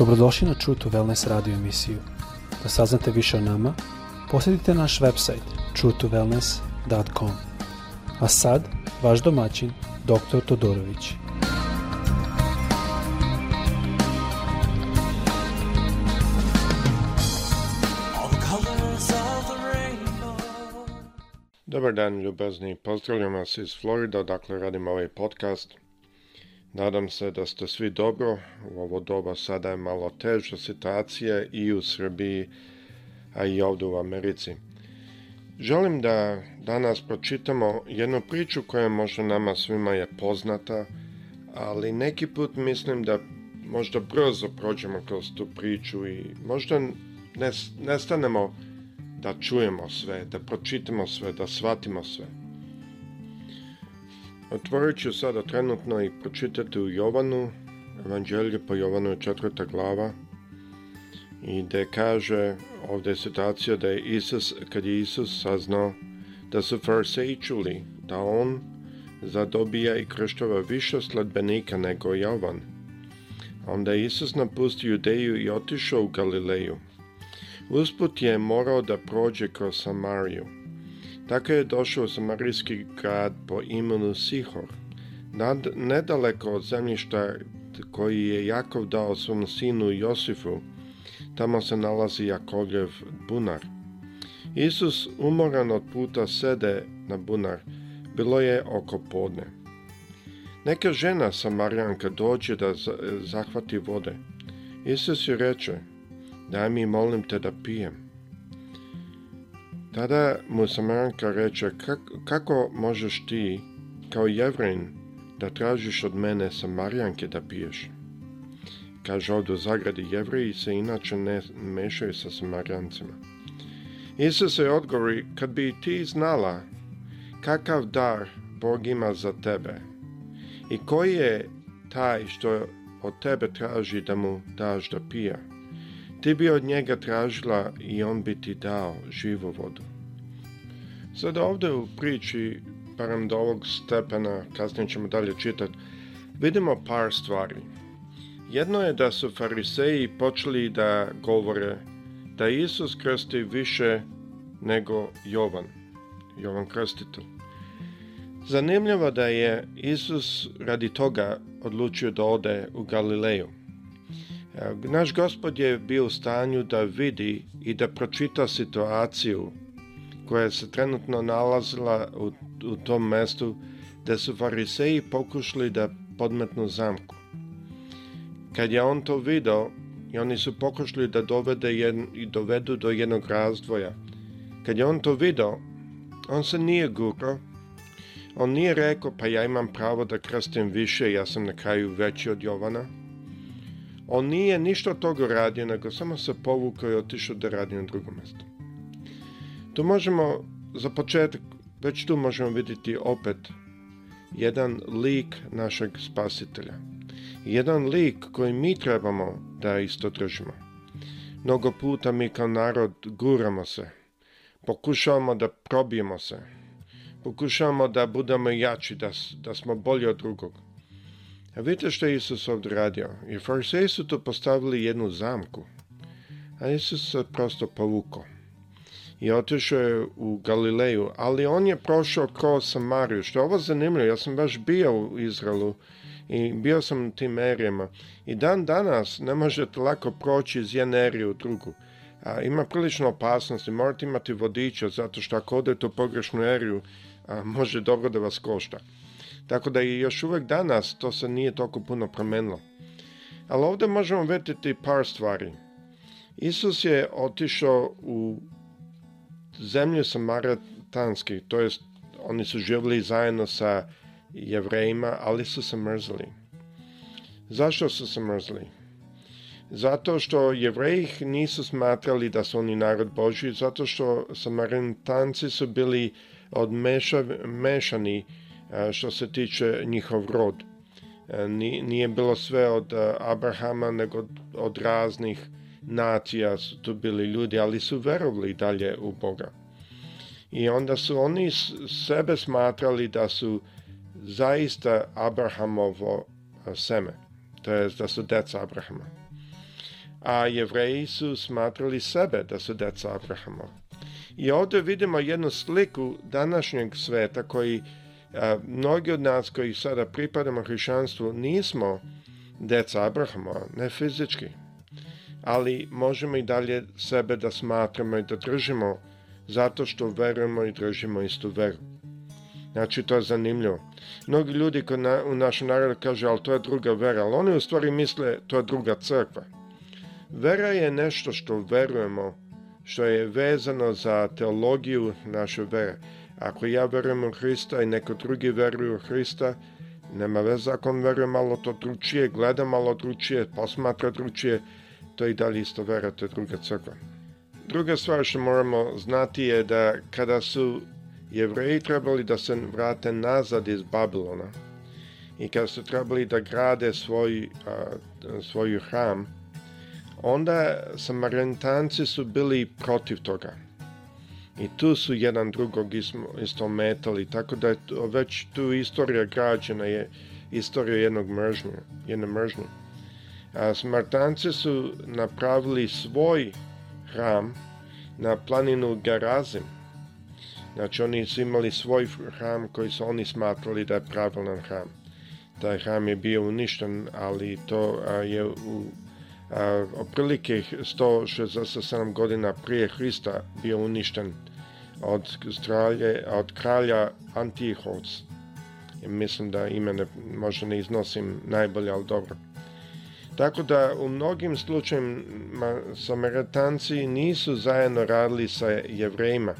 Dobrodošli na True to Wellness radio emisiju. Da saznate više o nama, posjetite naš website truetowellness.com. A sad, vaš domaćin, dr. Todorović. Dobar dan, ljubazni. Pozdravljam vas iz Florida, dakle radim ovaj podcast. Nadam se da ste svi dobro. U ovo doba sada je malo teža situacija i u Srbiji, a i ovde u Americi. Želim da danas pročitamo jednu priču koja možda nama svima je poznata, ali neki put mislim da možda brzo prođemo kroz tu priču i možda nestanemo da čujemo sve, da pročitamo sve, da shvatimo sve. Otvorit ću sada trenutno i pročitati u Jovanu, Evanđelje po Jovanu četvrta glava, i gde kaže, ovde je situacija da je Isus, kad je Isus saznao da su Farseji čuli da on zadobija i krštava više sledbenika nego Jovan. Onda je Isus napustio Judeju i otišao u Galileju. Usput je morao da prođe kroz Samariju. Tako je došao samarijski grad po imenu Sihor, nad, nedaleko od zemljišta koji je Jakov dao svom sinu Josifu, tamo se nalazi Jakovljev bunar. Isus umoran od puta sede na bunar, bilo je oko podne. Neka žena Samarijanka dođe da zahvati vode. Isus ju reče, daj mi molim te da pijem. Tada muslimanka reče, kako možeš ti, kao jevrin, da tražiš od mene samarijanke da piješ? Kaže ovdje u zagradi, jevriji se inače ne mešaju sa samarijancima. Isus se odgovori, kad bi ti znala kakav dar Bog ima za tebe i koji je taj što od tebe traži da mu daš da pija, Ti bi od njega tražila i on bi ti dao živu vodu. Sada ovde u priči, barem do ovog stepena, kasnije ćemo dalje čitati, vidimo par stvari. Jedno je da su fariseji počeli da govore da Isus krsti više nego Jovan, Jovan krstitelj. Zanimljivo da je Isus radi toga odlučio da ode u Galileju. Naš gospod je bio u stanju da vidi i da pročita situaciju koja se trenutno nalazila u, u tom mestu da su fariseji pokušali da podmetnu zamku. Kad je on to video, i oni su pokušali da dovede jedn, i dovedu do jednog razdvoja. Kad je on to video, on se nije gurao, on nije rekao pa ja imam pravo da krstim više, ja sam na kraju veći od Jovana. On nije ništa toga radio, nego samo se povukao i otišao da radi na drugom mestu. Tu možemo, za početak, već tu možemo videti opet jedan lik našeg spasitelja. Jedan lik koji mi trebamo da isto držimo. Mnogo puta mi kao narod guramo se. Pokušavamo da probijemo se. Pokušavamo da budemo jači, da, da smo bolji od drugog A vidite što je Isus ovdje radio? I fariseji su tu postavili jednu zamku. A Isus se prosto povukao. I otišao je u Galileju. Ali on je prošao kroz Samariju. Što je ovo zanimljivo. Ja sam baš bio u Izraelu. I bio sam u tim erijama. I dan danas ne možete lako proći iz jedne erije u drugu. A, ima prilično opasnosti. Morate imati vodiča. Zato što ako odete u pogrešnu eriju, a, može dobro da vas košta. Tako da i još uvek danas to se nije toliko puno promenilo. Ali ovde možemo vetiti par stvari. Isus je otišao u zemlju samaritanskih, to jest oni su živjeli zajedno sa jevrejima, ali su se mrzli. Zašto su se mrzli? Zato što jevreji nisu smatrali da su oni narod Boži, zato što samaritanci su bili odmešani E, što se tiče njihov rod. E, nije bilo sve od e, Abrahama, nego od raznih nacija su tu bili ljudi, ali su verovali dalje u Boga. I onda su oni sebe smatrali da su zaista Abrahamovo seme, to je da su deca Abrahama. A jevreji su smatrali sebe da su deca Abrahama. I ovde vidimo jednu sliku današnjeg sveta koji A, mnogi od nas koji sada pripadamo hrišćanstvu nismo deca Abrahama, ne fizički, ali možemo i dalje sebe da smatramo i da držimo zato što verujemo i držimo istu veru. Znači, to je zanimljivo. Mnogi ljudi kod na, u našem narodu kaže, ali to je druga vera, ali oni u stvari misle, to je druga crkva. Vera je nešto što verujemo, što je vezano za teologiju naše vere. Ako ja verujem u Hrista i neko drugi veruje u Hrista, nema veze ako on veruje malo to dručije, gleda malo dručije, posmatra dručije, to i dalje isto vera, to je druga crkva. Druga stvar što moramo znati je da kada su jevreji trebali da se vrate nazad iz Babilona i kada su trebali da grade svoj, a, svoju hram, onda samaritanci su bili protiv toga i tu su jedan drugog istometali, tako da je već tu istorija građena je istorija jednog mržnja, jedne mržnje. A Smartanci su napravili svoj hram na planinu Garazim. Znači oni su imali svoj hram koji su oni smatrali da je pravilan hram. Taj hram je bio uništen, ali to a, je u a, oprilike 167 godina prije Hrista bio uništen od, stralje, od kralja Antihost. Mislim da ime ne, možda ne iznosim najbolje, ali dobro. Tako da u mnogim slučajima Samaritanci nisu zajedno radili sa jevrejima,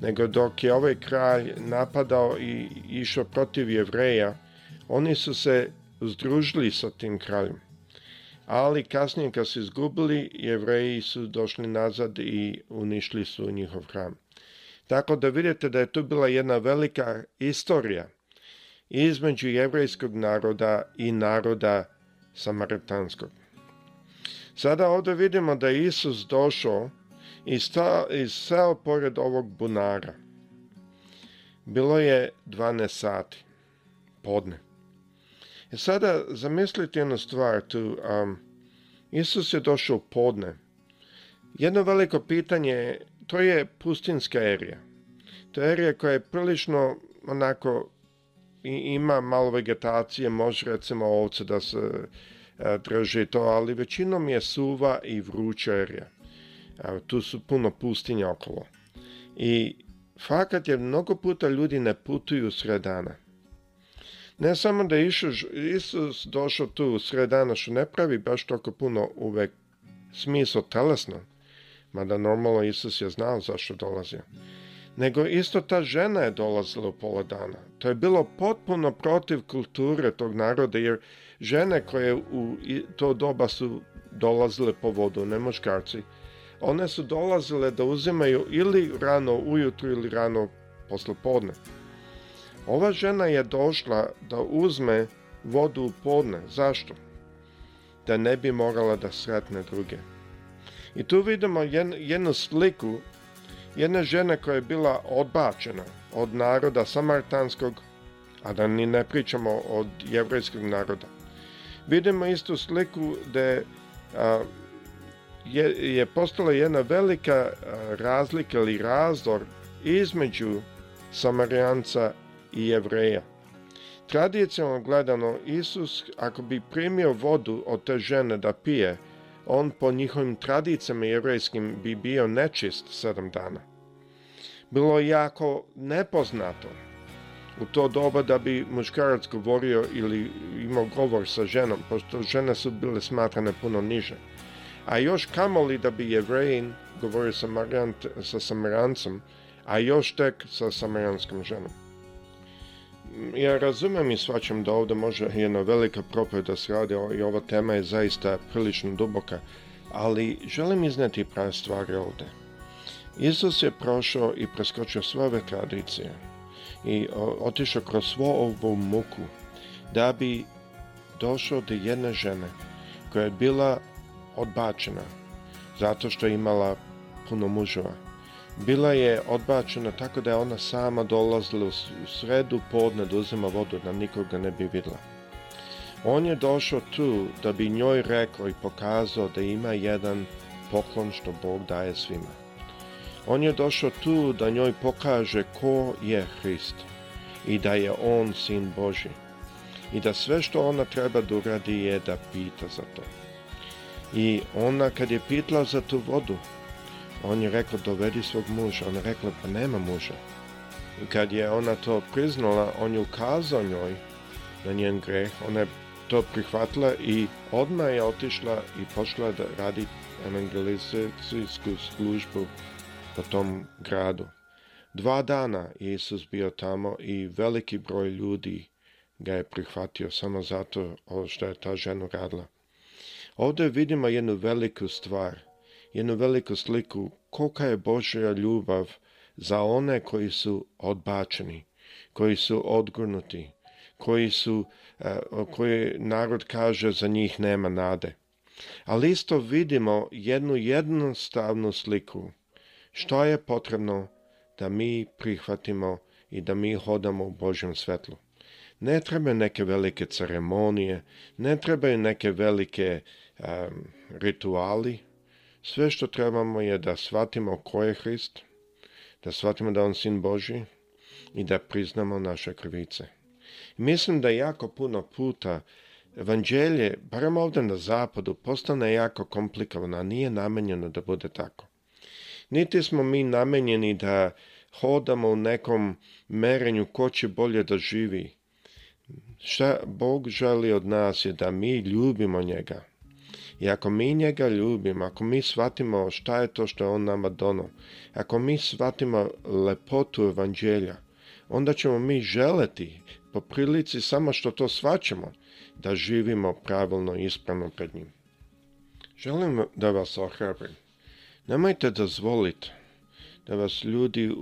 nego dok je ovaj kralj napadao i išao protiv jevreja, oni su se združili sa tim kraljem. Ali kasnije kad su izgubili, jevreji su došli nazad i unišli su njihov hram. Tako da vidite da je to bila jedna velika istorija između jevrejskog naroda i naroda samaritanskog. Sada ovde vidimo da je Isus došao i stao, i stao pored ovog bunara. Bilo je 12 sati, podne. I e sada zamislite jednu stvar tu. Um, Isus je došao podne. Jedno veliko pitanje je to je pustinska erija. To je erija koja je prilično onako i, ima malo vegetacije, može recimo ovce da se e, drže to, ali većinom je suva i vruća erija. E, tu su puno pustinja okolo. I fakat je mnogo puta ljudi ne putuju sred dana. Ne samo da je Isus, Isus došao tu sred dana, što ne pravi baš toliko puno uvek smislo telesno, mada normalno Isus je znao zašto dolazio, nego isto ta žena je dolazila u pola dana. To je bilo potpuno protiv kulture tog naroda, jer žene koje u to doba su dolazile po vodu, ne muškarci, one su dolazile da uzimaju ili rano ujutru ili rano poslopodne. Ova žena je došla da uzme vodu u podne. Zašto? Da ne bi morala da sretne druge. I tu vidimo jednu sliku jedne žene koja je bila odbačena od naroda samartanskog, a da ni ne pričamo od jevrejskog naroda. Vidimo istu sliku da je, je postala jedna velika razlika ili razdor između Samarijanca i Jevreja. Tradicionalno gledano, Isus ako bi primio vodu od te žene da pije, on po njihovim tradicijama jevrejskim bi bio nečist sedam dana. Bilo je jako nepoznato u to doba da bi muškarac govorio ili imao govor sa ženom, pošto žene su bile smatrane puno niže. A još kamoli da bi jevrejin govorio sa, marant, sa samarancom, a još tek sa samaranskom ženom. Mm, ja razumem i svaćam da ovde može jedna velika propoved da se radi i ova tema je zaista prilično duboka, ali želim izneti prave stvari ovde. Isus je prošao i preskočio sve ove tradicije i otišao kroz svo ovu muku da bi došao do jedne žene koja je bila odbačena zato što je imala puno muževa bila je odbačena tako da je ona sama dolazila u sredu podne da uzima vodu, da nikoga ne bi videla. On je došao tu da bi njoj rekao i pokazao da ima jedan poklon što Bog daje svima. On je došao tu da njoj pokaže ko je Hrist i da je on sin Boži i da sve što ona treba da uradi je da pita za to. I ona kad je pitala za tu vodu, On je rekao dovedi svog muža. Ona je rekla pa nema muža. I kad je ona to priznala, on je ukazao njoj na njen greh. Ona je to prihvatila i odmah je otišla i pošla da radi evangelizacijsku službu po tom gradu. Dva dana je Isus bio tamo i veliki broj ljudi ga je prihvatio samo zato što je ta žena radila. ovde vidimo jednu veliku stvar – jednu veliku sliku kolika je Božja ljubav za one koji su odbačeni, koji su odgurnuti, koji su, e, koji narod kaže za njih nema nade. Ali isto vidimo jednu jednostavnu sliku što je potrebno da mi prihvatimo i da mi hodamo u Božjem svetlu. Ne trebaju neke velike ceremonije, ne trebaju neke velike um, rituali, Sve što trebamo je da shvatimo ko je Hrist, da shvatimo da On sin Boži i da priznamo naše krivice. Mislim da jako puno puta evanđelje, barem ovdje na zapadu, postane jako komplikovano, a nije namenjeno da bude tako. Niti smo mi namenjeni da hodamo u nekom merenju ko će bolje da živi. Šta Bog želi od nas je da mi ljubimo njega, I ako mi njega ljubimo, ako mi shvatimo šta je to što je on nama donao, ako mi shvatimo lepotu evanđelja, onda ćemo mi želeti po prilici samo što to svaćemo, da živimo pravilno i ispravno pred njim. Želim da vas ohrabrim. Nemojte dozvoliti da, da vas ljudi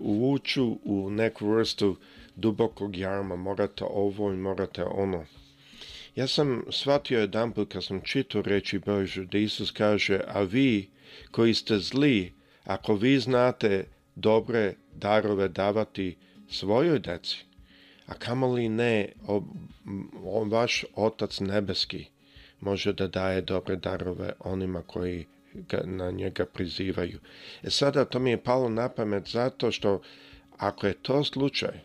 uvuču u neku vrstu dubokog jarma. Morate ovo i morate ono. Ja sam shvatio jedan put kad sam čitao reći Božu da Isus kaže, a vi koji ste zli, ako vi znate dobre darove davati svojoj deci, a kamoli ne, o, o, vaš Otac Nebeski može da daje dobre darove onima koji ga, na njega prizivaju. E sada to mi je palo na pamet zato što ako je to slučaj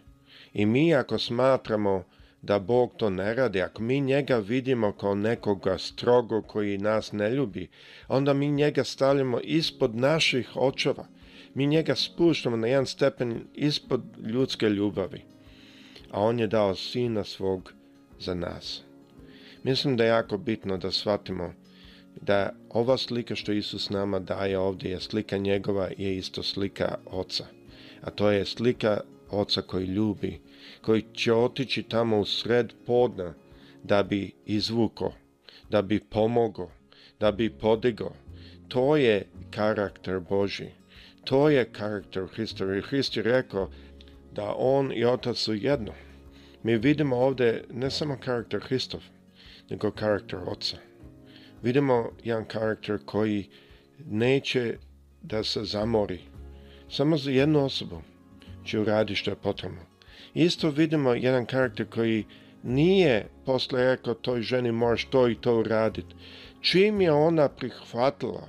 i mi ako smatramo da Bog to ne radi. Ako mi njega vidimo kao nekoga strogo koji nas ne ljubi, onda mi njega stavljamo ispod naših očeva. Mi njega spuštamo na jedan stepen ispod ljudske ljubavi. A on je dao sina svog za nas. Mislim da je jako bitno da shvatimo da ova slika što Isus nama daje ovdje je slika njegova je isto slika oca. A to je slika oca koji ljubi, koji će otići tamo u sred podna da bi izvuko, da bi pomogo, da bi podigao. To je karakter Boži. To je karakter Hristov. I Hrist je rekao da on i otac su jedno. Mi vidimo ovdje ne samo karakter Hristov, nego karakter oca. Vidimo jedan karakter koji neće da se zamori. Samo za jednu osobu će uraditi što je potrebno. Isto vidimo jedan karakter koji nije posle rekao toj ženi moraš to i to uraditi. Čim je ona prihvatila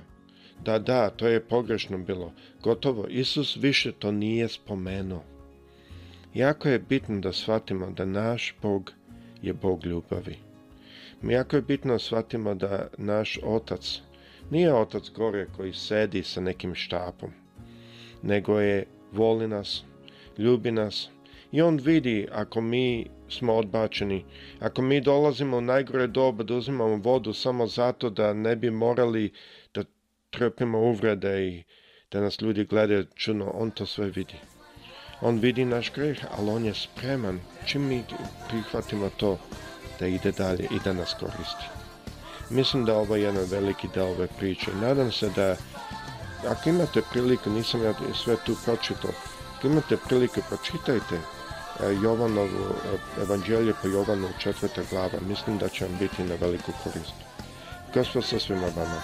da da, to je pogrešno bilo, gotovo, Isus više to nije spomenuo. Jako je bitno da shvatimo da naš Bog je Bog ljubavi. Jako je bitno da shvatimo da naš Otac nije Otac gore koji sedi sa nekim štapom, nego je voli nas, ljubi nas. I on vidi ako mi smo odbačeni, ako mi dolazimo u najgore doba da uzimamo vodu samo zato da ne bi morali da trpimo uvrede i da nas ljudi gledaju čudno, on to sve vidi. On vidi naš greh, ali on je spreman čim mi prihvatimo to da ide dalje i da nas koristi. Mislim da ovo je jedan veliki deo ove priče. Nadam se da ako imate priliku, nisam ja sve tu pročitao, Ako imate prilike, pročitajte e, Jovanovo e, evanđelje po Jovanu četvrta glava. Mislim da će vam biti na veliku korist. Gospod sa svima vama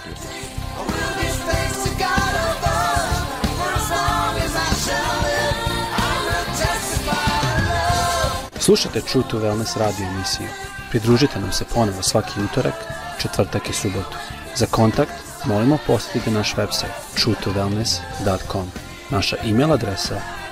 Slušajte True to Wellness radio emisiju. Pridružite nam se ponovo svaki utorak, četvrtak i subotu. Za kontakt molimo posjetite naš website www.truetowellness.com Naša e-mail adresa